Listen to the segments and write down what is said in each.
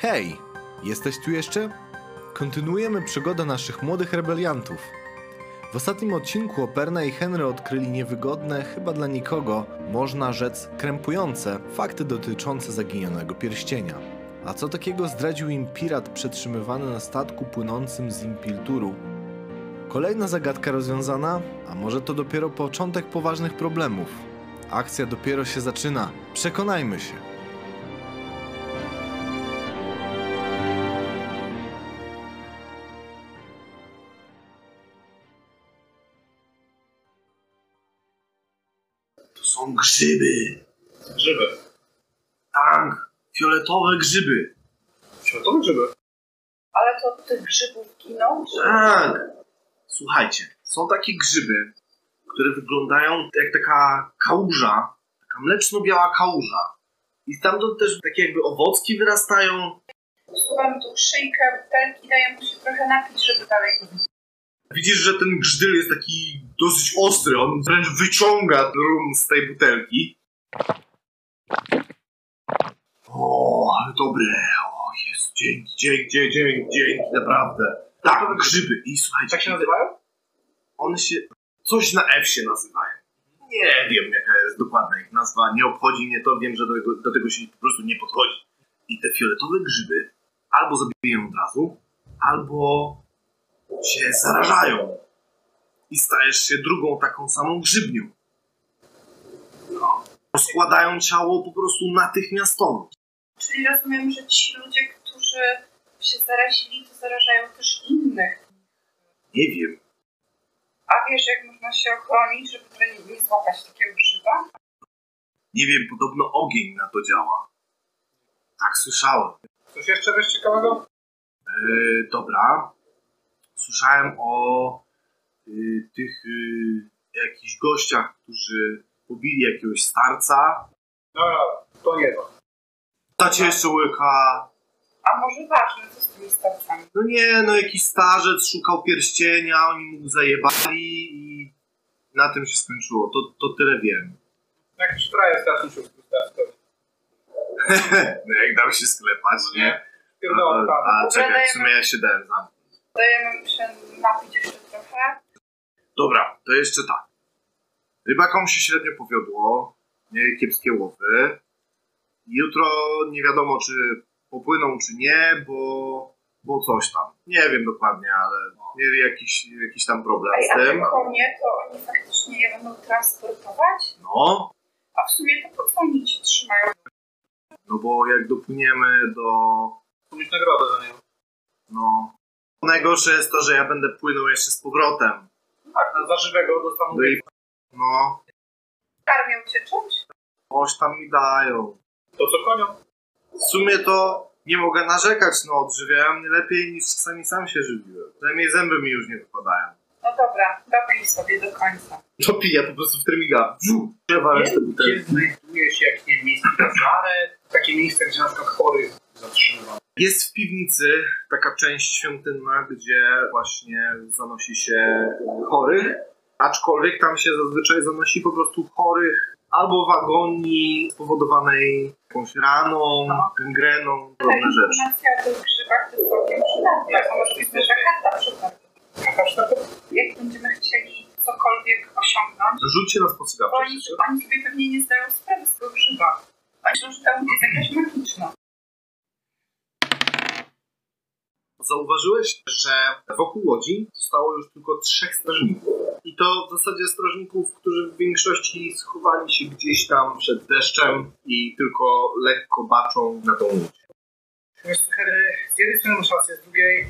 Hej, jesteś tu jeszcze? Kontynuujemy przygodę naszych młodych rebeliantów. W ostatnim odcinku Operna i Henry odkryli niewygodne, chyba dla nikogo, można rzec krępujące, fakty dotyczące zaginionego pierścienia. A co takiego zdradził im pirat przetrzymywany na statku płynącym z Impilturu? Kolejna zagadka rozwiązana, a może to dopiero początek poważnych problemów. Akcja dopiero się zaczyna. Przekonajmy się. Grzyby. Grzyby. Tak, fioletowe grzyby. Światowe grzyby. Ale to tych grzybów giną? Tak. Słuchajcie, są takie grzyby, które wyglądają jak taka kałuża, taka mleczno-biała kałuża. I stamtąd też takie jakby owocki wyrastają. Schowamy tu szyjkę, butelki, daję mu się trochę napić, żeby dalej... Widzisz, że ten grzyl jest taki dosyć ostry, on wręcz wyciąga rum z tej butelki. O, ale dobre. O, jest. Dzięki, dzięki, dzięki, dzięki, dzięki, naprawdę. Tak, grzyby. I słuchajcie, Jak się nazywają? one się. Coś na F się nazywają. Nie wiem, jaka jest dokładna ich nazwa. Nie obchodzi mnie to, wiem, że do tego, do tego się po prostu nie podchodzi. I te fioletowe grzyby albo zabijają od razu, albo się zarażają. I stajesz się drugą taką samą grzybnią. No. Rozkładają ciało po prostu natychmiastowo. Czyli rozumiem, że ci ludzie, którzy się zarazili, to zarażają też innych. Nie wiem. A wiesz, jak można się ochronić, żeby nie, nie złapać takiego grzyba? Nie wiem, podobno ogień na to działa. Tak słyszałem. Coś jeszcze wiesz ciekawego? Yy, dobra. Słyszałem o tych yy, jakichś gościach, którzy pobili jakiegoś starca. No, to nie to. Dacie jeszcze łyka. A może ważne, co z tymi starcami? No nie, no jakiś starzec szukał pierścienia, oni mu zajebali i na tym się skończyło. To, to tyle wiem. Jakiś frajer strasznie się no jak dał się sklepać, nie? Pierdolę A, a czekaj, w sumie ja się dałem zamknąć. Dajemy mu się napić jeszcze trochę. Dobra, to jeszcze tak. Rybakom się średnio powiodło, mieli kiepskie łowy. Jutro nie wiadomo, czy popłyną, czy nie, bo, bo coś tam. Nie wiem dokładnie, ale mieli jakiś, jakiś tam problem z a tym. konie, to oni faktycznie je będą transportować? No, A w sumie to po co oni ci trzymają? no bo jak dopłyniemy do... Mieć nagrodę za niego. No... Najgorsze jest to, że ja będę płynął jeszcze z powrotem. Tak, na zażywego dostaną No i... No, Karmią cię czymś? coś tam mi dają. to co konią. W sumie to nie mogę narzekać, no odżywiałem mnie lepiej niż czasami sam się żywiłem. Przynajmniej zęby mi już nie wypadają. No dobra, dopij sobie do końca. To piję po prostu w termiga. Przewa resztę Gdzie butelki. znajduje się jakieś miejsce na zaret? Takie miejsce, gdzie na przykład chorych zatrzymywano. Jest w piwnicy taka część świątynna, gdzie właśnie zanosi się chorych, aczkolwiek tam się zazwyczaj zanosi po prostu chorych albo w agonii spowodowanej jakąś raną, No. gangreną, Ta podobne rzeczy. informacja o tych grzybach to jest całkiem przydatna. To może być nasza karta przypadku. Jaka czwarta? Jak będziemy chcieli cokolwiek osiągnąć, Rzućcie na spostrzegawczość. oni, oni sobie pewnie nie zdają sprawy z tego grzyba. Oni myślą, że ta jest jakaś magiczna. Zauważyłeś, że wokół łodzi zostało już tylko trzech strażników. I to w zasadzie strażników, którzy w większości schowali się gdzieś tam przed deszczem i tylko lekko baczą na tą łódź. Wiesz, Henry, z jednej strony masz rację, z drugiej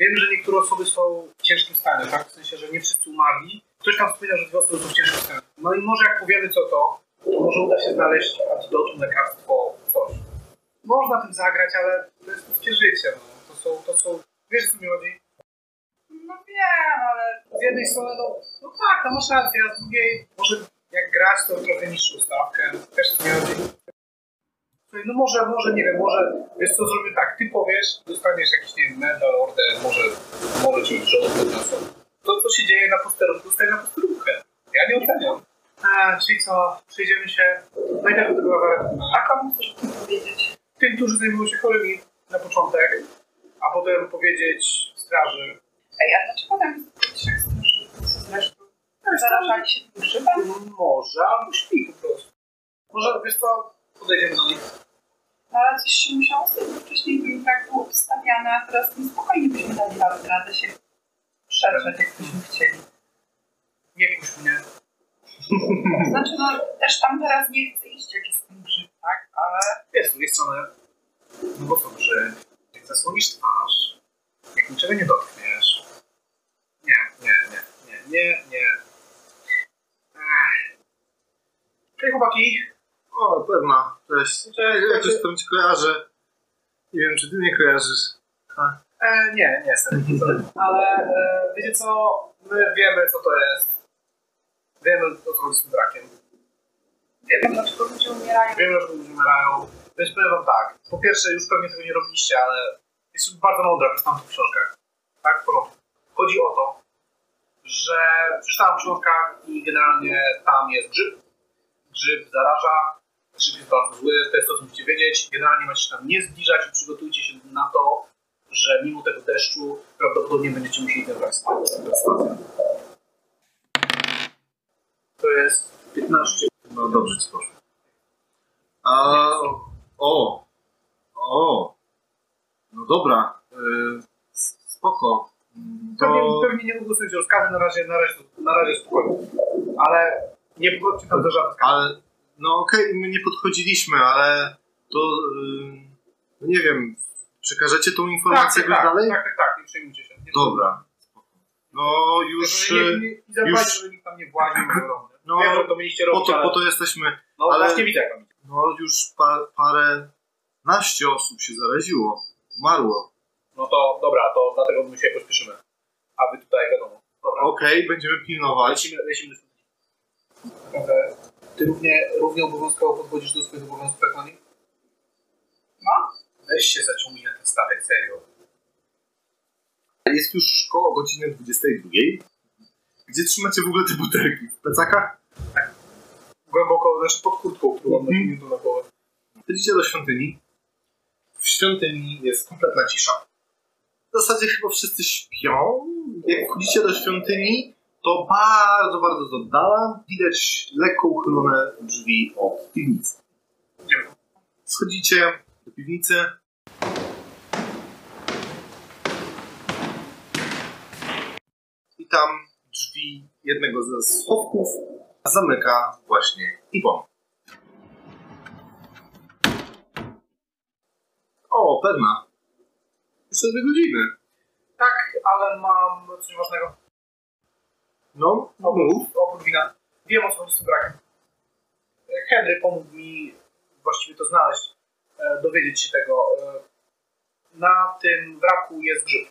wiem, że niektóre osoby są w ciężkim stanie, tak? W sensie, że nie wszyscy umarli. Ktoś tam wspominał, że dwie osoby są w ciężkim stanie. No i może jak powiemy co to, to może uda się znaleźć antidotum, lekarstwo, coś. Można tym zagrać, ale to jest ludzkie życie, no. Są, to są... Wiesz, co mi chodzi? No wiem, ale Z jednej strony, no, no tak, no masz rację, a z drugiej, może jak grać, to trochę niższą stawkę. Też co mi chodzi? Słuchaj, No może, może, nie wiem, może, wiesz co, zrobię tak, ty powiesz, dostaniesz jakiś, nie wiem, medal, order, może, może ci rząd podniosą. To, co się dzieje na posterunku, zostaje na posterunkę. Ja nie oceniam. A, czyli co, przejdziemy się najpierw do tego awarytu. a komu chcesz o tym powiedzieć? Tym, którzy zajmują się chorymi, na początek, a potem powiedzieć straży. Ej, a dlaczego tam jest tylko trzech strażników? Co zresztą zarażali się tym grzybem? Może, albo śpi po prostu. Może, wiesz co, podejdziemy do nich. No ale coś się musiało stać, bo wcześniej bym tak było ustawiane, a teraz tym spokojnie byśmy dali radę, radę się przetrzeć, jakbyśmy chcieli. Nie kuś mnie. Znaczy, no też tam teraz nie chcę iść, jak jest ten grzyb, tak? Ale Wiesz, z drugiej strony, no bo co, że jak zasłonisz twarz, jak niczego nie dotkniesz. Nie, nie, nie, nie, nie, nie. Ech. Hej chłopaki, O, pewna. Cześć. Cześć, ja coś tam kojarzę. Nie wiem, czy ty mnie kojarzysz. E, nie, nie jestem. Ale e, wiecie co? My wiemy, co to jest. Wiemy, co z tym brakiem. wiemy, dlaczego ludzie umierają. Wiemy, że ludzie umierają. Więc powiem wam tak. Po pierwsze, już pewnie tego nie robiliście, ale jest bardzo mądre, przeczytałem to w książkach. Tak, w porządku. Chodzi o to, że przeczytałem w książkach i generalnie tam jest grzyb. Grzyb zaraża. Grzyb jest bardzo zły, to jest to, co musicie wiedzieć. Generalnie macie się tam nie zbliżać i przygotujcie się na to, że mimo tego deszczu prawdopodobnie będziecie musieli ten spać. To jest stacja. To jest 15. No dobrze ci poszło. A, o, o, no dobra, y, spoko. Mm, Pewnie, To, pewnie nie wygłosujecie rozkazy, na razie, na razie, na razie spokojnie. Ale nie podchodźcie tam do żadnych ale, no okej, my nie podchodziliśmy, ale to, y, no nie wiem, przekażecie tą informację tak, jakoś tak, dalej? tak, tak, tak, nie przejmujcie się. Nie Dobra. No już, Nie, nie, nie już- żeby nikt tam nie właził. No, Wiem, to mieliście po robić, to, ale... po to jesteśmy, No ale- właśnie widzę, no już pa, parę, naście osób się zaraziło, umarło. No to dobra, to dlatego my się pośpieszymy. A wy tutaj wiadomo. Dobra, Okej, będziemy pilnować. lecimy, lecimy Naprawdę, Ty równie, równie obowiązkowo podchodzisz do swoich obowiązków jak oni? No. Weź się zaciągnij na ten statek, serio. Jest już koło godziny 22. Gdzie trzymacie w ogóle te butelki? W plecakach? Głęboko, znaczy pod kurtką, którą mam Mhm. na głowę. Chodzicie do świątyni. W świątyni jest kompletna cisza. W zasadzie chyba wszyscy śpią. Jak wchodzicie do świątyni, to bardzo, bardzo z oddala widać lekko uchylone drzwi od piwnicy. Schodzicie do piwnicy. I tam drzwi jednego ze schowków zamyka właśnie Iwon. O, pewna. Jeszcze dwie godziny. Tak, ale mam coś ważnego. No, no mów. Oprócz wina. Wiem o co chodzi z tym brakiem. Henry pomógł mi właściwie to znaleźć, e, dowiedzieć się tego. E, Na tym wraku jest grzyb.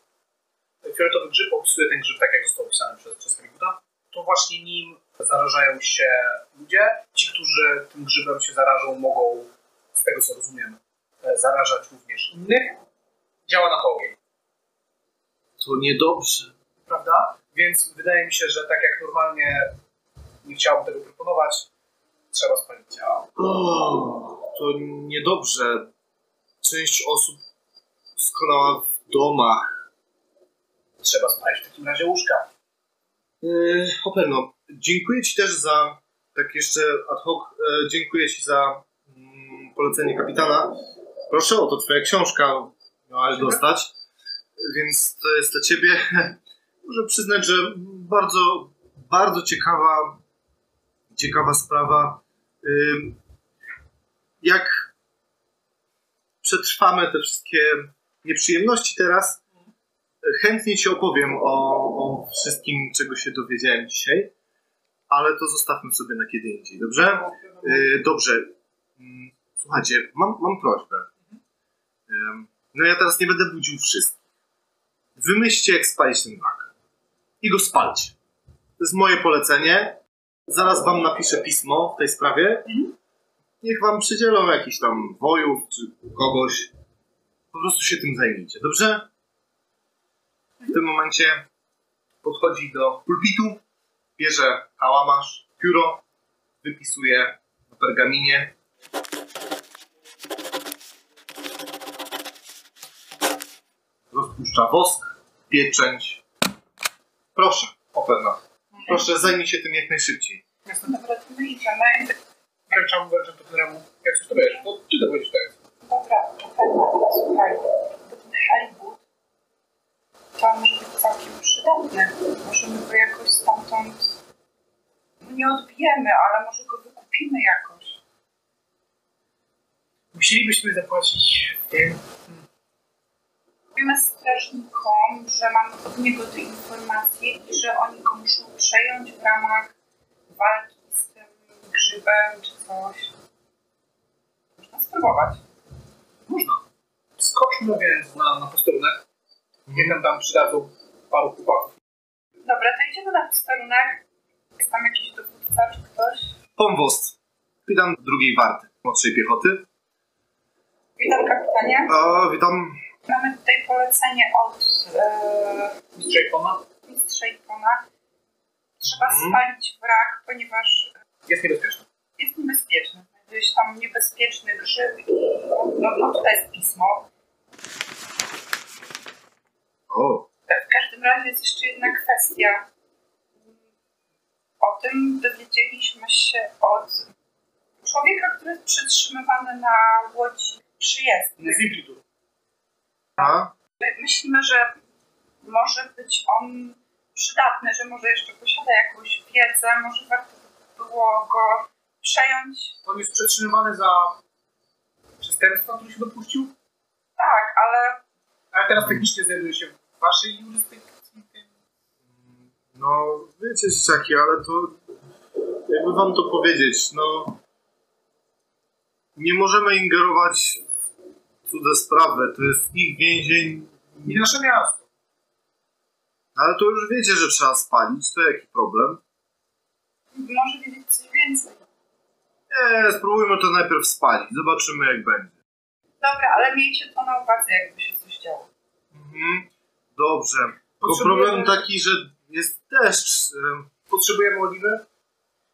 Fioletowy grzyb opisuje ten grzyb tak, jak został opisany przez, przez. To właśnie nim zarażają się ludzie. Ci, którzy tym grzybem się zarażą, mogą, z tego co rozumiem, e, zarażać również innych. Działa na to ogień. To niedobrze. prawda? Więc wydaje mi się, że tak jak normalnie nie chciałbym tego proponować, trzeba spalić ciało. O, to niedobrze. Część osób skonała w domach. Trzeba spalić w takim razie łóżka. Yy, Operno, dziękuję Ci też za, tak jeszcze ad hoc, e, dziękuję Ci za mm, polecenie kapitana. Proszę, oto Twoja książka miałaś dostać, więc to jest dla Ciebie. Muszę przyznać, że bardzo, bardzo ciekawa, ciekawa sprawa. Jak przetrwamy te wszystkie nieprzyjemności teraz, chętnie Ci opowiem o, o wszystkim, czego się dowiedziałem dzisiaj, ale to zostawmy sobie na kiedy indziej, dobrze? Yy, dobrze. Mm, Słuchajcie, mam, mam prośbę. No ja teraz nie będę budził wszystkich. Wymyślcie, jak spalić ten. I go spalcie. To jest moje polecenie. Zaraz wam napiszę pismo w tej sprawie. Niech wam przydzielą jakiś tam wojów czy kogoś. Po prostu się tym zajmijcie, dobrze? W tym momencie podchodzi do pulpitu, bierze kałamarz, pióro, wypisuje na pergaminie. Odpuszcza wosk, pieczęć. Proszę, Operna. Proszę, zajmij się tym jak najszybciej. Dobra, to my idziemy. Wręczam, wręczam to temu. Jak coś to wiesz, to ty to będziesz teraz. Dobra, słuchaj, to ten halibut to może być całkiem przydatny. Możemy go jakoś stamtąd no nie odbijemy, ale może go wykupimy jakoś. Musielibyśmy zapłacić tym. Powiemy strażnikom, że mamy od niego te informacje i że oni go muszą przejąć w ramach walki z tym grzybem czy coś. Można spróbować. Można. Skoczmy więc na, na posterunek. Niech nam tam przydadzą paru chłopaków. Dobra, to idziemy na posterunek. Jest tam jakiś dowódca czy ktoś? Pomwost. Witam drugiej warty, młodszej piechoty. Witam kapitanie. A, witam. Mamy tutaj polecenie od e, Mistrza Ipona. mistrza Ipona. Trzeba Mhm. spalić wrak, ponieważ Jest niebezpieczny. jest niebezpieczny. Znajduje się tam niebezpieczny grzyb i no, no tutaj jest pismo. O, W każdym razie jest jeszcze jedna kwestia. O tym dowiedzieliśmy się od człowieka, który jest przetrzymywany na łodzi przyjezdnej. Z Implitur. A? My- Myślimy, że może być on przydatny, że może jeszcze posiada jakąś wiedzę, może warto by było go przejąć. On jest przetrzymywany za przestępstwa, które się dopuścił, Tak, ale ale teraz technicznie znajduje się w waszej jurysdykcji. No, wiecie, dzieciaki, ale to jakby wam to powiedzieć, no nie możemy ingerować w cudze sprawy, to jest ich więzień, I nasze miasto. ale to już wiecie, że trzeba spalić, to jaki problem? może wiedzieć coś więcej. Nie, spróbujmy to najpierw spalić, zobaczymy jak będzie. Dobra, ale miejcie to na uwadze, jakby się coś działo. Mhm. Dobrze, Potrzebujemy- problem taki, że jest deszcz, em, Potrzebujemy oliwy.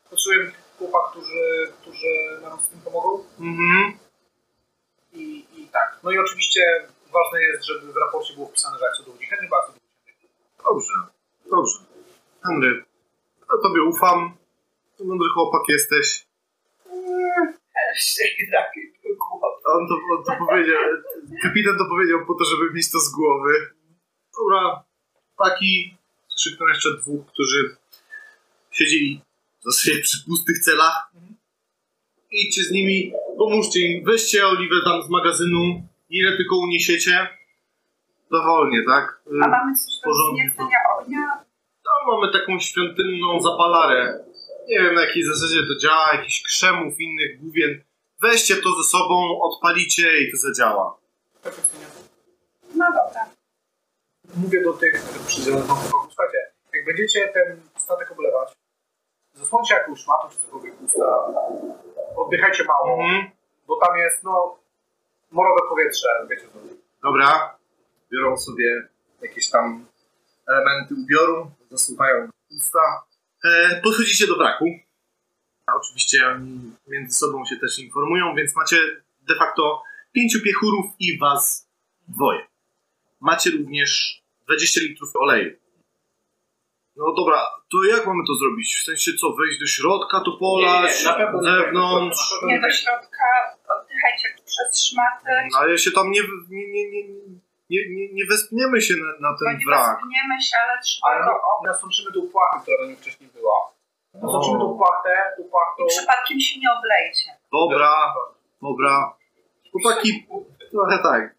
Potrzebujemy chłopak, którzy, którzy nam z tym pomogą. mhm. I tak. No i oczywiście ważne jest, żeby w raporcie było wpisane, że jak co dowodzi Henry, bardzo dowodzi Henry. Dobrze, dobrze. Henry, ja tobie ufam, mądry chłopak jesteś. On to, on to powiedział, kapitan to powiedział po to, żeby mieć to z głowy. Dobra, taki, krzyknął jeszcze dwóch, którzy siedzieli zazwyczaj przy pustych celach. Idźcie z nimi, pomóżcie im, weźcie oliwę tam z magazynu, ile tylko uniesiecie. Dowolnie, tak? A mamy coś do wzniecenia ognia? Tam mamy taką świątynną zapalarę. Nie wiem na jakiej zasadzie to działa, jakichś krzemów, innych główien. Weźcie to ze sobą, odpalicie i to zadziała. No dobra. Mówię do tych przydzielonych słuchajcie, jak będziecie ten statek oblewać, zasłońcie jakąś szmatą czy cokolwiek usta, oddychajcie mało, Mhm. bo tam jest, no, morowe powietrze, wiecie co. Dobra. Biorą sobie jakieś tam elementy ubioru, zasuwają usta. E, podchodzicie do wraku. A oczywiście oni między sobą się też informują, więc macie de facto pięciu piechurów i was dwoje. Macie również 20 litrów oleju. No dobra, to jak mamy to zrobić? W sensie co, wejść do środka, to polać, na pewno z zewnątrz? Na pewno Nie do środka, oddychajcie przez szmaty. Ale się tam nie, nie, nie, nie, nie, nie, nie wespniemy się na, na ten nie wrak. wespniemy się, ale trzeba Ale go no, nasączymy tą płachtę, która na nim wcześniej była. Nasączymy tą płachtę, tą płachtą... I przypadkiem się nie oblejcie. Dobra, dobra. Chłopaki, trochę tak.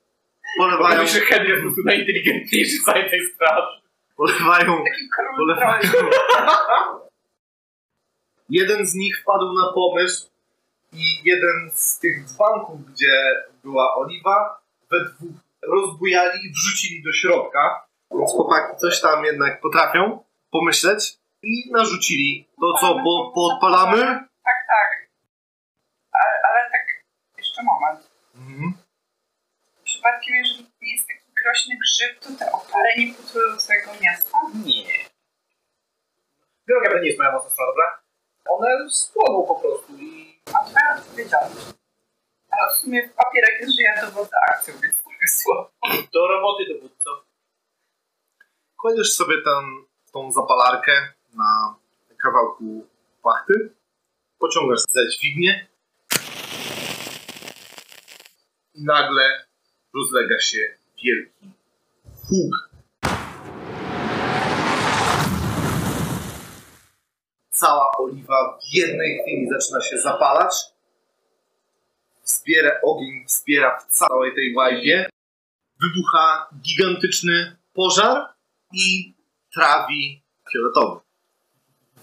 Polewają, Powiem, że Henry jest najinteligentniejszy z całej tej straży. Polewają, polewają. Jeden z nich wpadł na pomysł i jeden z tych dzbanków, gdzie była oliwa, we dwóch rozbujali i wrzucili do środka. Więc chłopaki coś tam jednak potrafią pomyśleć i narzucili to, co po, podpalamy. Tak, tak. Ale, ale tak, jeszcze moment. Mhm. Przypadkiem, jeżeli to nie jest taki groźny grzyb, to te opary nie potrują całego miasta? Nie. Droga to nie jest moja mocna strona, dobra? One spłoną po prostu i... A twoja odpowiedzialność. Ale w sumie w papierach jest, że ja dowodzę akcją, więc trochę słabo. Do roboty dowódco. Kładziesz sobie ten, tą zapalarkę na kawałku płachty, pociągasz za dźwignię i nagle rozlega się wielki huk. Cała oliwa w jednej chwili zaczyna się zapalać. Wspiera ogień, wspiera w całej tej łajbie. Wybucha gigantyczny pożar i trawi fioletowy.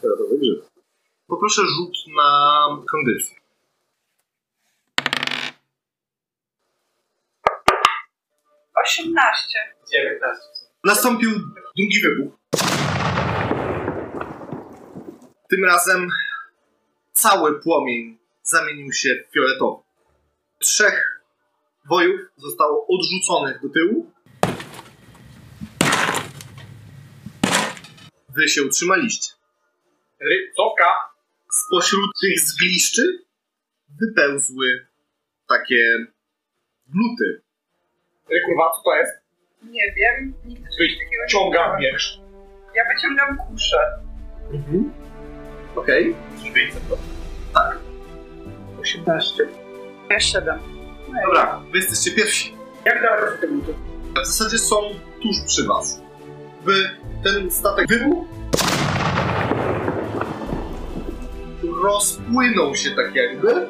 Fioletowy grzyb. Poproszę rzut na kondycję. Osiemnaście. 19. Nastąpił drugi wybuch. Tym razem cały płomień zamienił się w fioletowy. Trzech wojów zostało odrzuconych do tyłu. Wy się utrzymaliście. Rybcowka. Spośród tych zgliszczy wypełzły takie gluty. Kurwa, co to jest? Nie wiem, nigdy czegoś takiego nie Ciągam widziałem. wiersz. Ja wyciągam kuszę. Okej. Dźwignię to. Tak. 18. Ja siedem. Dobra, wy jesteście pierwsi. Jak daleko są te? W zasadzie są tuż przy was. By ten statek wybuchł, rozpłynął się tak jakby.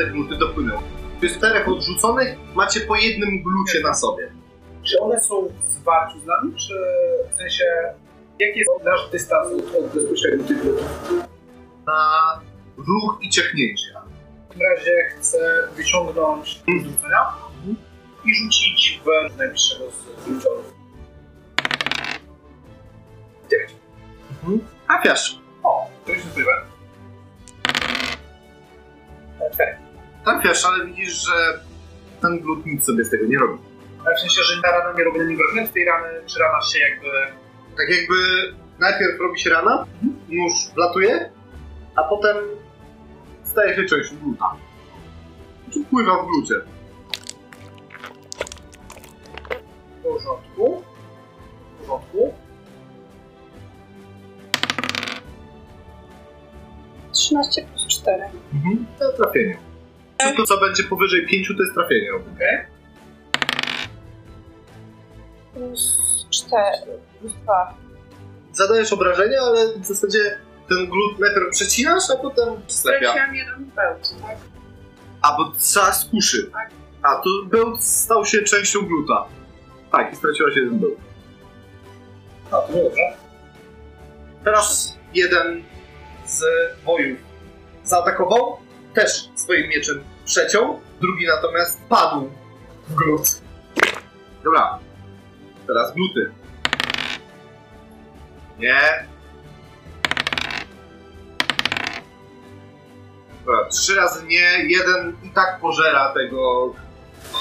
Te gluty dopłynęły. Z czterech odrzuconych macie po jednym glucie na sobie. Czy one są w zwarciu z nami, czy w sensie... Jaki jest nasz dystans od, bezpośrednio tych glutów? Na ruch i ciechnięcie. W takim razie chcę wyciągnąć z rzucenia i rzucić w najbliższego z gluciorów. 9. Trafiasz. O, to już. 4. Trafiasz, ale widzisz, że ten glut nic sobie z tego nie robi. Ale w sensie, że ta rana nie robi na nim wrażenia, z tej rany, czy rana się jakby... Tak jakby najpierw robi się rana, nóż wlatuje, a potem staje się częścią gluta. Czy pływa w glucie. W porządku. W porządku. 13 plus 4. Mhm. To trafienie. Wszystko, co będzie powyżej 5, to jest trafienie. Okej. Plus 4. Plus 2. Zadajesz obrażenia, ale w zasadzie ten glut najpierw przecinasz, a potem sklepia. Straciłam jeden bełt, tak? A, bo trzeba z kuszy. A, to bełt stał się częścią gluta. Tak, i straciłaś jeden bełt. A, to dobrze. Teraz jeden z wojów zaatakował, też swoim mieczem przeciął, drugi natomiast padł w glut. Dobra, teraz gluty. Nie. Dobra, trzy razy nie, jeden i tak pożera tego. No.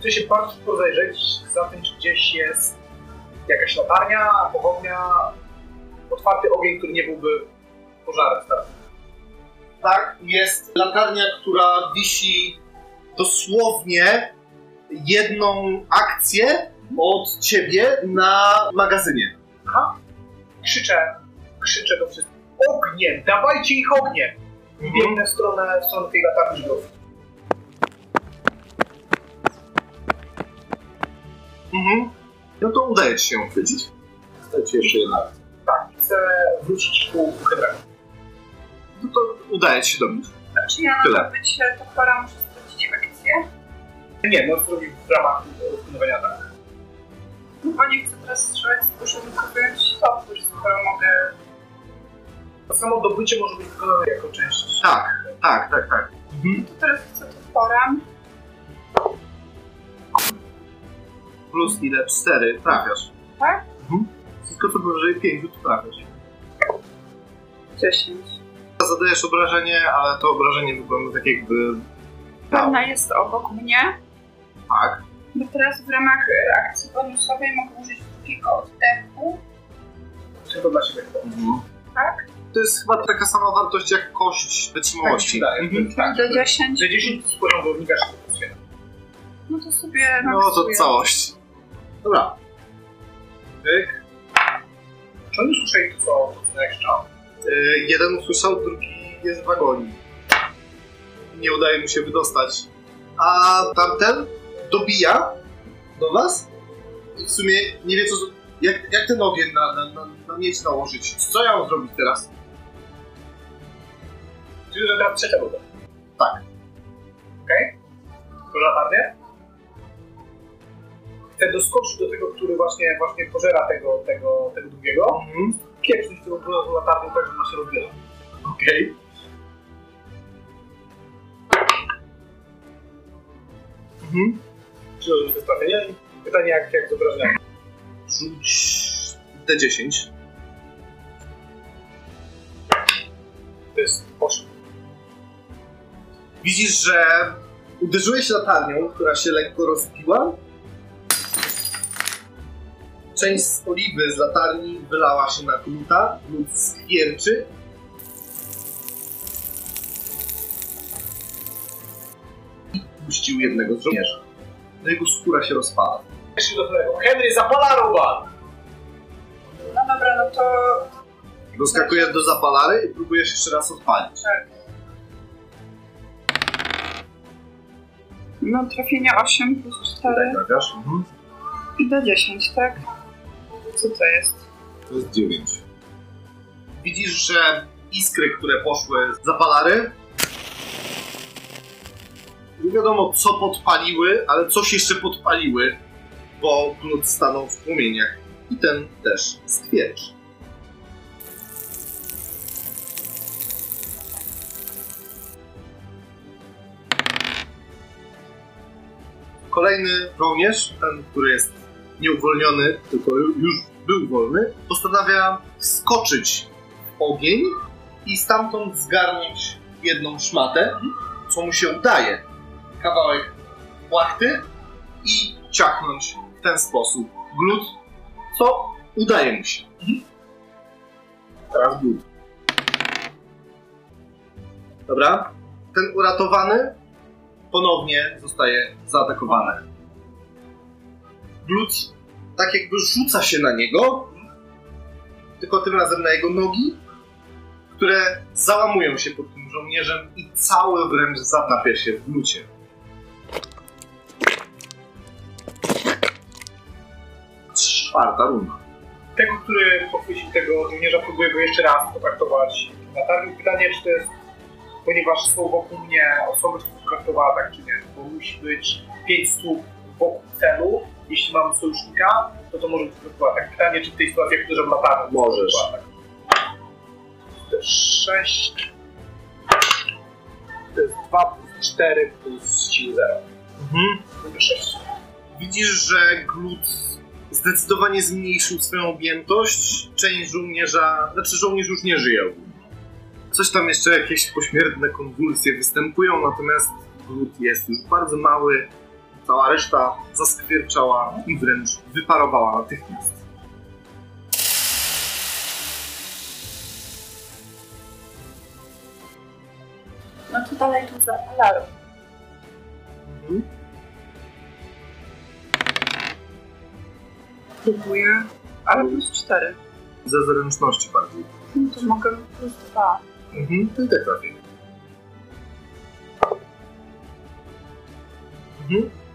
Chcę się bardzo rozejrzeć za tym, czy gdzieś jest jakaś latarnia, pochodnia, otwarty ogień, który nie byłby pożarem starym. Tak, jest latarnia, która wisi dosłownie jedną akcję od ciebie na magazynie. Aha. Krzyczę, krzyczę do wszystkich. Ogniem! Dawajcie ich ogniem! I biegnę w stronę, w stronę tej latarni żydowskiej. Mhm. No to udaje ci się ją chwycić. Dajcie jeszcze jedna. Tak, chcę wrócić ku Henryku. No to udaje ci się dobić. A czy ja Tyle. na być topora muszę stracić akcję? Nie, no zrobił w ramach e, wykonywania tak. No bo nie chcę teraz strzelać z kuszy, tylko wyjąć topór, skoro mogę... To samo dobycie może być wykonane jako część. Tak, tak, tak, tak. Mhm. To teraz chcę toporem. Plus ile? Cztery. Trafiasz. Tak? Mhm. Wszystko co powyżej pięciu to trafiasz. 10. Zadajesz obrażenie, ale to obrażenie wygląda tak jakby... Pewna jest obok mnie. Tak. Bo teraz w ramach e, akcji bonusowej mogę użyć drugiego oddechu. Tylko dla siebie chyba. Mhm. Tak? to jest chyba taka sama wartość jak kość Tak wytrzymałości. wydaje. Mhm. Tak, Do 10? Że 10 z poziom wojownika szybko plus jeden. No to sobie No to całość. Dobra. Pyk. Czy oni słyszeli to, co, jeszcze? Y, jeden usłyszał, drugi jest w wagonie. Nie udaje mu się wydostać. A tamten dobija do was i w sumie nie wie co... Jak, jak ten ogień na, na, na, na miecz nałożyć? Co ja mam zrobić teraz? Czyli że teraz trzecia woda. Tak. Okej? To latarnię? Chcę doskoczyć do tego, który właśnie, właśnie pożera tego, tego, tego drugiego. Mhm. Pieprzyć tego brudową latarnią tak, że ona się rozbiera. Okej. Mhm. Czy to jest trafienie? Pytanie jak, jak z obrażeniami. Rzuć D10. To jest 8. Widzisz, że uderzyłeś latarnią, która się lekko rozbiła. Część z oliwy z latarni wylała się na gluta, glut skwierczy. I puścił jednego z żołnierzy. No jego skóra się rozpada. Jeszcze do tego. Henry zapala! No dobra, no to Doskakujesz do zapalary i próbujesz jeszcze raz odpalić. no trafienie 8 plus 4 Trafiasz? Mhm. i do 10, tak? Co to jest? To jest 9. Widzisz, że iskry, które poszły z zapalary, nie wiadomo co podpaliły, ale coś jeszcze podpaliły, bo glut stanął w płomieniach i ten też skwiercz. Kolejny żołnierz, ten, który jest nieuwolniony, tylko już był wolny, postanawia wskoczyć w ogień i stamtąd zgarnąć jedną szmatę, co mu się udaje. Kawałek płachty i ciachnąć w ten sposób glut, co udaje mu się. Teraz glut. Dobra. Ten uratowany ponownie zostaje zaatakowany. Glut tak jakby rzuca się na niego, tylko tym razem na jego nogi, które załamują się pod tym żołnierzem i cały wręcz zatapia się w glucie. Czwarta runda. Tego, który pochwycił tego żołnierza, próbuję go jeszcze raz potraktować latarnią. Pytanie, czy to jest, ponieważ są wokół mnie osoby, które traktowała tak czy nie, bo musi być pięć stóp wokół celu. Jeśli mam sojusznika, to to może być tak. Pytanie, czy w tej sytuacji, jak uderzam latarnią, to Możesz. jest tak. To jest 6. To jest 2 plus 4 plus siły 0. Mhm. To jest 6. Widzisz, że glut zdecydowanie zmniejszył swoją objętość. Część żołnierza, znaczy żołnierz już nie żyje. Coś tam jeszcze jakieś pośmiertne konwulsje występują, natomiast glut jest już bardzo mały. Cała reszta zaskwierczała i wręcz wyparowała natychmiast. No to dalej tu zapalaru. Próbuję, ale plus 4. Ze zręczności bardziej. No to mogę plus 2. Mhm, to i tak trafię. Mhm.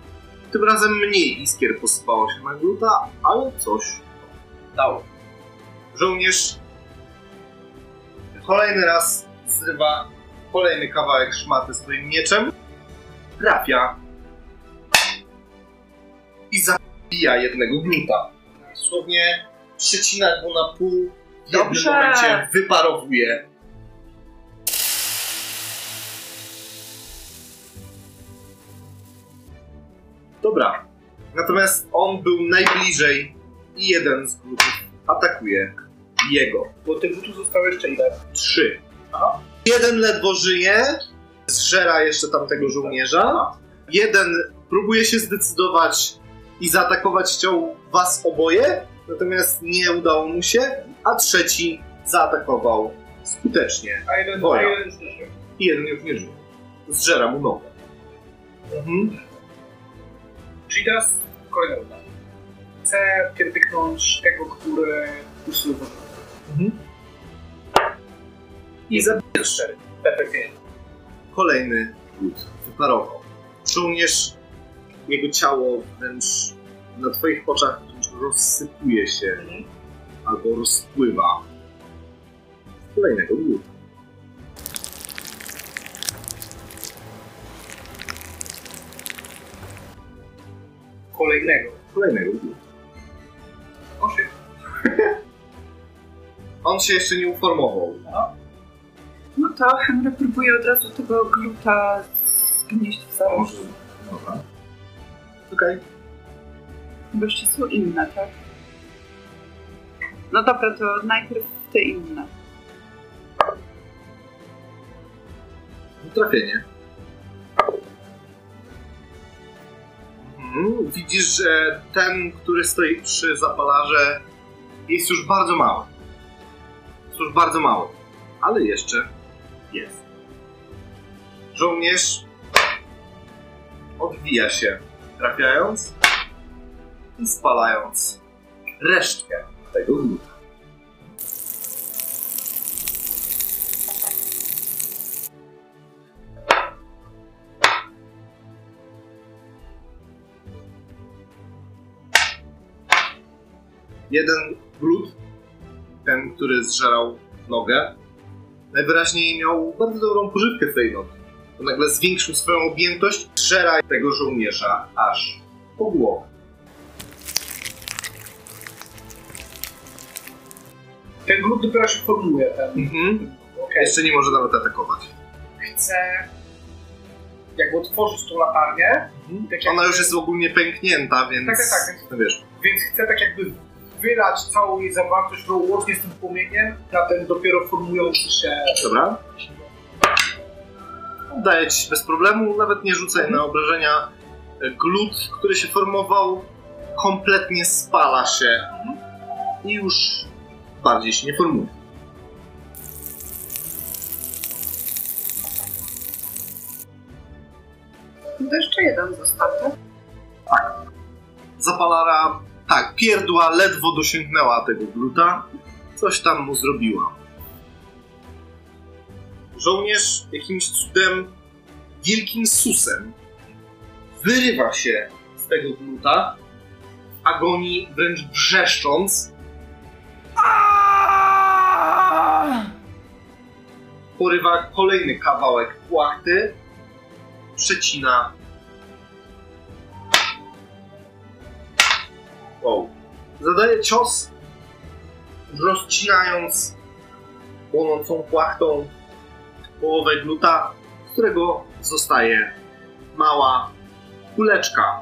Tym razem mniej iskier posypało się na gluta, ale coś dało. Żołnierz kolejny raz zrywa kolejny kawałek szmaty swoim mieczem, trafia i zabija jednego gluta. Dosłownie przecina go na pół, w jednym Dobrze. momencie wyparowuje. Dobra. Natomiast on był najbliżej i jeden z glutów atakuje jego. Bo tych rzutów zostało jeszcze ile? Trzy. Jeden ledwo żyje, zżera jeszcze tamtego żołnierza. Jeden próbuje się zdecydować i zaatakować chciał was oboje, natomiast nie udało mu się, a trzeci zaatakował skutecznie A jeden, a jeden już nie żyje. i jeden już nie żyje. Zżera mu nogę. Mhm. Czyli teraz kolejna runda. Chcę pierdyknąć tego, który już sobie uważa. Mhm. I zabiję cztery. Perfekcyjnie. Kolejny głód wyparował. Żołnierz, jego ciało wręcz na twoich oczach rozsypuje się Mhm. albo rozpływa kolejnego głudu. Kolejnego. Kolejnego. Oszy. On się jeszcze nie uformował. No to Henry próbuje od razu tego gluta zgnieść w zarożu. Dobra. Okej. Bo jeszcze są inne, tak? No dobra, to najpierw te inne. Trafienie. Widzisz, że ten, który stoi przy zapalarze, jest już bardzo mały. Jest już bardzo mały. Ale jeszcze jest. Żołnierz odwija się, trafiając i spalając resztkę tego gluta. Jeden glut, ten, który zżerał nogę, najwyraźniej miał bardzo dobrą pożywkę z tej nogi. To nagle zwiększył swoją objętość, zżera tego żołnierza aż po głowę. Ten glut dopiero się formuje. Ten. Mhm. Okej. Jeszcze nie może nawet atakować. Chcę jakby otworzyć tą latarnię. Tak jak- Ona już jest ogólnie pęknięta, więc... Tak, tak, tak. No wiesz, Więc chcę tak jakby wylać całą jej zawartość no, łącznie z tym płomieniem na ten dopiero formujący się... dobra. Daję ci bez problemu, nawet nie rzucaj na obrażenia. Glut, który się formował, kompletnie spala się i już bardziej się nie formuje. To jeszcze jeden został, tak? Zapalara, tak, pierdła ledwo dosięgnęła tego gluta, coś tam mu zrobiła. Żołnierz jakimś cudem, wielkim susem, wyrywa się z tego gluta, w agonii wręcz wrzeszcząc. Porywa kolejny kawałek płachty, przecina Wow. Zadaje cios, rozcinając płonącą płachtą połowę gluta, z którego zostaje mała kuleczka,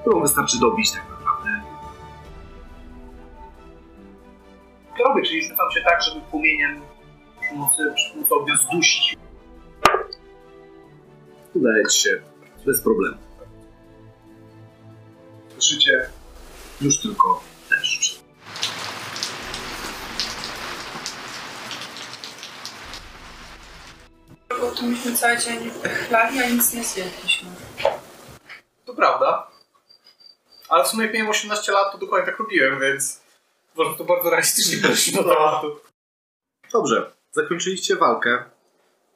którą wystarczy dobić tak naprawdę. Robię, czyli rzucam się tak, żeby płomieniem przy pomocy, przy pomocy ognia zdusić. Udaje ci się bez problemu. Słyszycie już tylko deszcz. Bo tu myśmy cały dzień chlali, a nic nie zjedliśmy. To prawda. Ale w sumie jak miałem 18 lat, to dokładnie tak robiłem, więc może to bardzo realistycznie podeszli do tematu. Dobrze, zakończyliście walkę.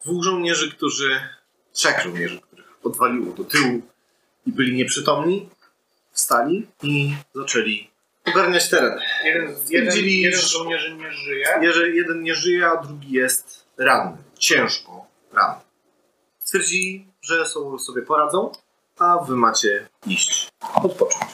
Dwóch żołnierzy, którzy. Trzech żołnierzy, których odwaliło do tyłu i byli nieprzytomni, wstali i zaczęli ogarniać teren. Jeden, jeden, jeden z żołnierzy nie żyje. Jeżeli jeden nie żyje, a drugi jest ranny, ciężko ranny. Stwierdzili, że sobie poradzą, a wy macie iść odpocząć.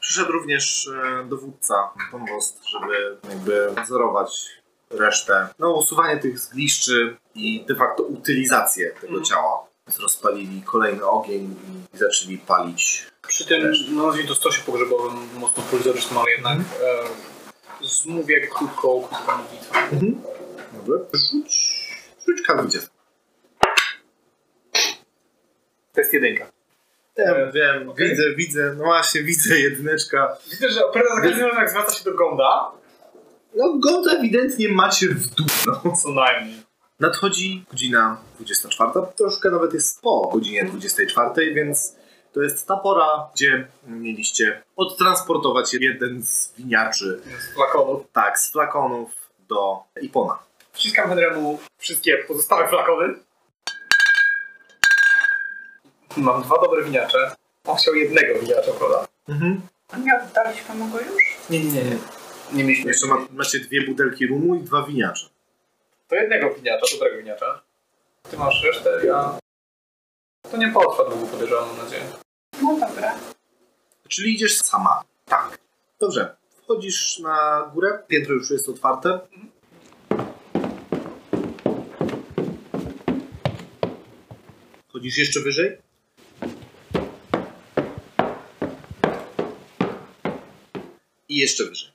Przyszedł również e, dowódca Konwost, żeby jakby nadzorować resztę. No, usuwanie tych zgliszczy i de facto utylizację tego Mhm. ciała. Więc rozpalili kolejny ogień i zaczęli palić. Przy tym, no nazwijmy to stosie pogrzebowym, mocno polizorycznym, ale jednak e, zmówię krótką, krótką modlitwę. Mhm. Dobrze. Rzuć, rzuć K20. To jest jedynka. Wiem, wiem, Okej. widzę, widzę, no właśnie, widzę jedyneczka. Widzę, że opera za każdym razem jak zwraca się do Gonda, No, go ewidentnie macie w dół. No. Co najmniej. Nadchodzi godzina 24, troszkę nawet jest po godzinie 24, więc to jest ta pora, gdzie mieliście odtransportować jeden z winiarzy, Z flakonów. tak, z flakonów do Ipona. Wciskam Henry'emu wszystkie pozostałe flakony. Mam dwa dobre winiacze. On chciał jednego winiacza, prawda? Mhm. A nie oddaliśmy mu go już? Nie, nie, nie. Nie, nie mieliśmy Jeszcze ma, macie dwie butelki rumu i dwa winiacze. To jednego winiacza, dobrego winiacza. Ty masz resztę, ja... To nie potrwa długo, podejrzewam, mam nadzieję. No dobra. Czyli idziesz sama. Tak. Dobrze. Wchodzisz na górę, piętro już jest otwarte. Chodzisz jeszcze wyżej? I jeszcze wyżej.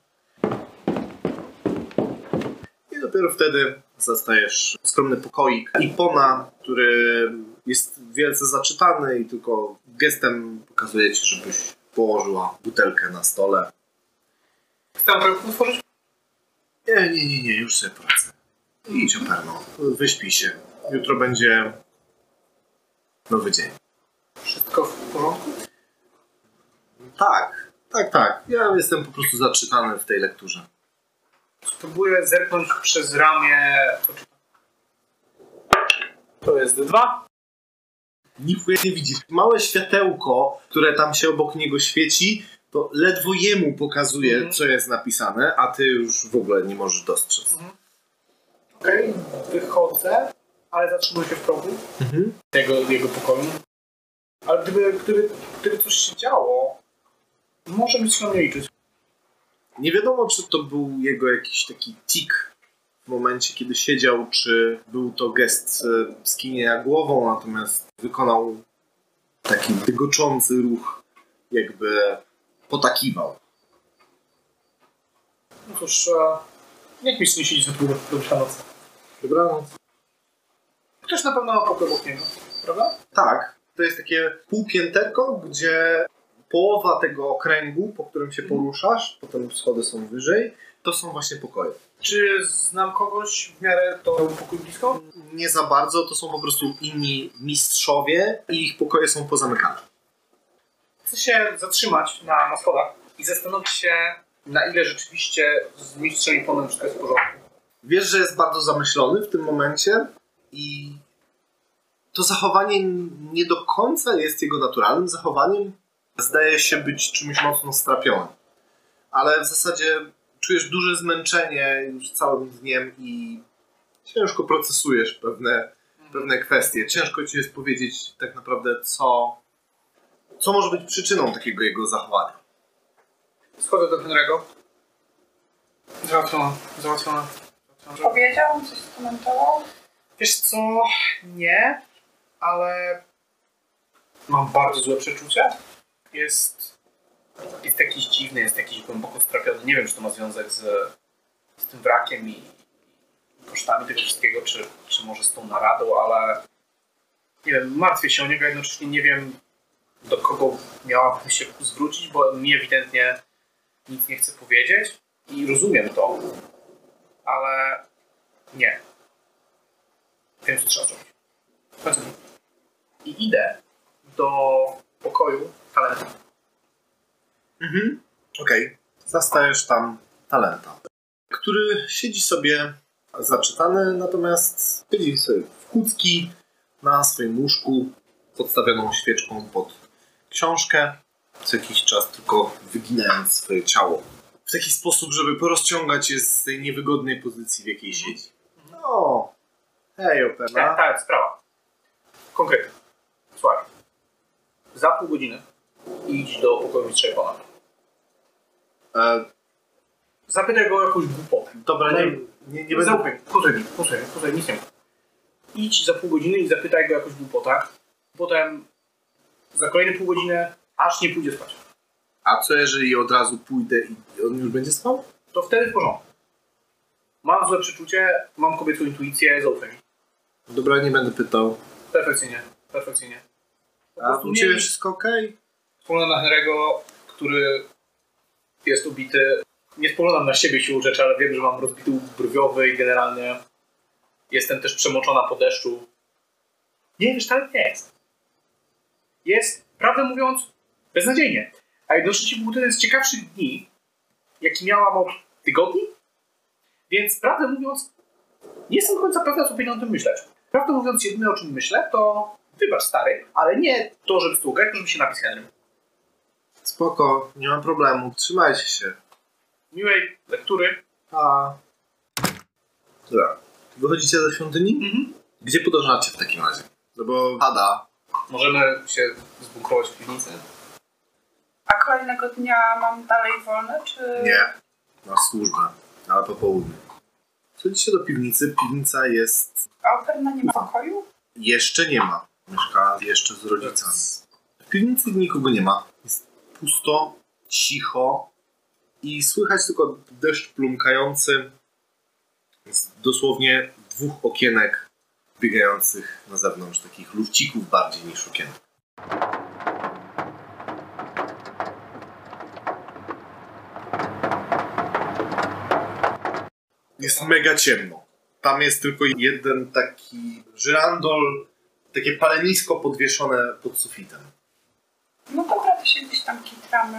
I dopiero wtedy zastajesz skromny pokoik Ipona, który jest wielce zaczytany i tylko gestem pokazuje ci, żebyś położyła butelkę na stole. Chcę trochę otworzyć? Nie, nie, nie, nie, już sobie poradzę. Idź operno, wyśpij się. Jutro będzie nowy dzień. Wszystko w porządku? Tak, tak, tak. Ja jestem po prostu zaczytany w tej lekturze. Spróbuję zerknąć przez ramię. To jest dwa. Nic nie widzisz. Małe światełko, które tam się obok niego świeci, to ledwo jemu pokazuje, Mhm. co jest napisane, a ty już w ogóle nie możesz dostrzec. Okej, wychodzę, ale zatrzymuję się w progu Mhm. jego, jego pokoju. Ale gdyby, gdyby, gdyby coś się działo, może być na mnie liczyć. Nie wiadomo, czy to był jego jakiś taki tik w momencie, kiedy siedział, czy był to gest e, skinienia głową, natomiast wykonał taki dygoczący ruch, jakby potakiwał. No cóż, niech mi nie siedzi za długo do nocy. Dobranoc. Ktoś na pewno ma pokój obok niego, prawda? Tak, to jest takie półpięterko, gdzie połowa tego okręgu, po którym się poruszasz, potem schody są wyżej, to są właśnie pokoje. Czy znam kogoś w miarę to pokój blisko? Nie za bardzo, to są po prostu inni mistrzowie i ich pokoje są pozamykane. Chcę się zatrzymać na, na schodach i zastanowić się, na ile rzeczywiście z mistrzem i ponem wszystko jest w porządku. Wiesz, że jest bardzo zamyślony w tym momencie i to zachowanie nie do końca jest jego naturalnym zachowaniem. Zdaje się być czymś mocno strapionym. Ale w zasadzie czujesz duże zmęczenie już całym dniem i ciężko procesujesz pewne, pewne kwestie. Ciężko ci jest powiedzieć tak naprawdę, co, co może być przyczyną takiego jego zachowania. Schodzę do Henry'ego. Załatwiona, załatwiona. Powiedział, on coś skomentował? Wiesz co, nie, ale mam bardzo złe przeczucie. Jest, jest jakiś dziwny, jest jakiś głęboko strapiony. Nie wiem, czy to ma związek z, z tym wrakiem i kosztami tego wszystkiego, czy, czy może z tą naradą, ale nie wiem, martwię się o niego, jednocześnie nie wiem, do kogo miałabym się zwrócić, bo mi ewidentnie nic nie chce powiedzieć i rozumiem to, ale nie. Wiem, co trzeba zrobić. I idę do pokoju talenta. Mhm. Okej. Zastajesz tam talenta, który siedzi sobie zaczytany, natomiast siedzi sobie w kucki na swoim łóżku z odstawioną świeczką pod książkę, co jakiś czas tylko wyginając swoje ciało. W taki sposób, żeby porozciągać je z tej niewygodnej pozycji, w jakiej siedzi. No, hej, Tak, Opena. tak, sprawa. Konkretnie. Słuchaj. Za pół godziny idź do pokoju mistrza Japona. E, Zapytaj go o jakąś głupotę. dobra, nie, nie, nie będę... Zaufaj posłuchaj mi, posłuchaj posłuchaj, nic nie mów. Idź za pół godziny i zapytaj go o jakąś głupotę. Potem za kolejne pół godziny, aż nie pójdzie spać. A co jeżeli od razu pójdę i on już będzie spał? To wtedy w porządku. Mam złe przeczucie, mam kobiecą intuicję, zaufaj mi. Dobra, nie będę pytał. Perfekcyjnie, perfekcyjnie. Po A u Ciebie wszystko okej? wspólna na Henry'ego, który jest ubity, Nie spoglądam na siebie siłą rzeczy, ale wiem, że mam rozbity łuk brwiowy i generalnie jestem też przemoczona po deszczu. Nie, wiesz, tak nie jest. Jest, prawdę mówiąc, beznadziejnie. A jednocześnie był to jeden z ciekawszych dni, jaki miałam od tygodni. Więc prawdę mówiąc, nie jestem do końca pewna, co powinien o tym myśleć. Prawdę mówiąc, jedyne o czym myślę, to wybacz stary, ale nie to, żeby stługać, tylko żeby się napisać. Spoko, nie ma problemu. Trzymajcie się. Miłej lektury. A. Dobra. Wychodzicie ze świątyni? Mhm. Gdzie podążacie w takim razie? No bo pada. Możemy się zbunkrować w piwnicy. A kolejnego dnia mam dalej wolne, czy... Nie. Masz służbę. Ale po południu. Wchodzicie do piwnicy. Piwnica jest... A Operna nie ma pokoju? Jeszcze nie ma. Mieszka jeszcze z rodzicami. W piwnicy nikogo nie ma. Pusto, cicho i słychać tylko deszcz plumkający z dosłownie dwóch okienek biegających na zewnątrz, takich lufcików bardziej niż okienek. Jest mega ciemno. Tam jest tylko jeden taki żyrandol, takie palenisko podwieszone pod sufitem. No dobra, to się gdzieś tam kitramy.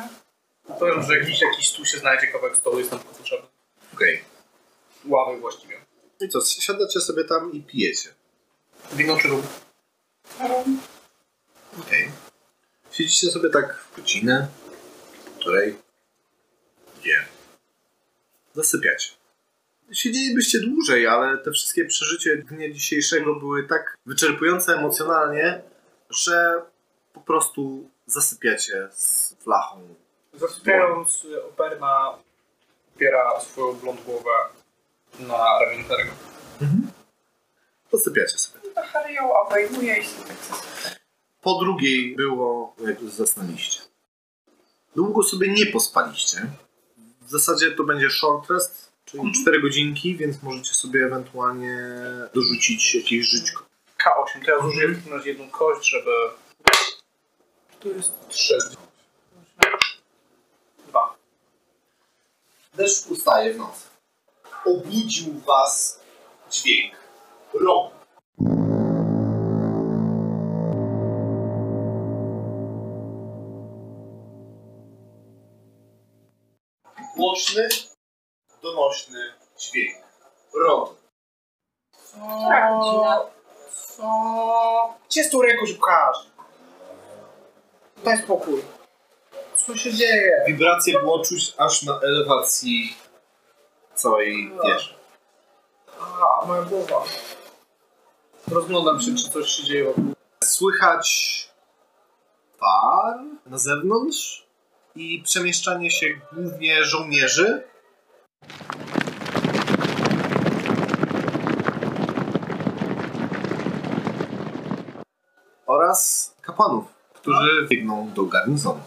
Powiem, że jakiś, jakiś tu się znajdzie kawałek stołu, jest tam tylko potrzebny. Okej. Ławy właściwie. I co, siadacie sobie tam i pijecie. Wino czy rum? Um, Okej. Siedzicie sobie tak godzinę, której, dwie. Zasypiacie. Siedzielibyście dłużej, ale te wszystkie przeżycia dnia dzisiejszego były tak wyczerpujące emocjonalnie, że po prostu zasypiacie z flachą. Zasypiając, Operna opiera swoją blond głowę na ramieniu Harry'ego. Zasypiacie sobie. no to Harry ją obejmuje i się tak zasypia. Po drugiej było, jak już zasnęliście. Długo sobie nie pospaliście. W zasadzie to będzie short rest, czyli 4 godzinki, więc możecie sobie ewentualnie dorzucić jakieś żyćko. K8, to ja zużyję w takim razie jedną kość, żeby... To jest 3. Dwa. Deszcz ustaje w nocy. Obudził was dźwięk rogu. Głośny, donośny dźwięk. Która godzina? Co? Gdzie jest tu rękoziubkarz? Daj spokój. Co się dzieje? Wibracje było czuć aż na elewacji całej wieży. A, moja głowa. Rozglądam się, czy coś się dzieje wokół. Słychać par na zewnątrz i przemieszczanie się głównie żołnierzy. Oraz kapłanów, którzy biegną do garnizonu.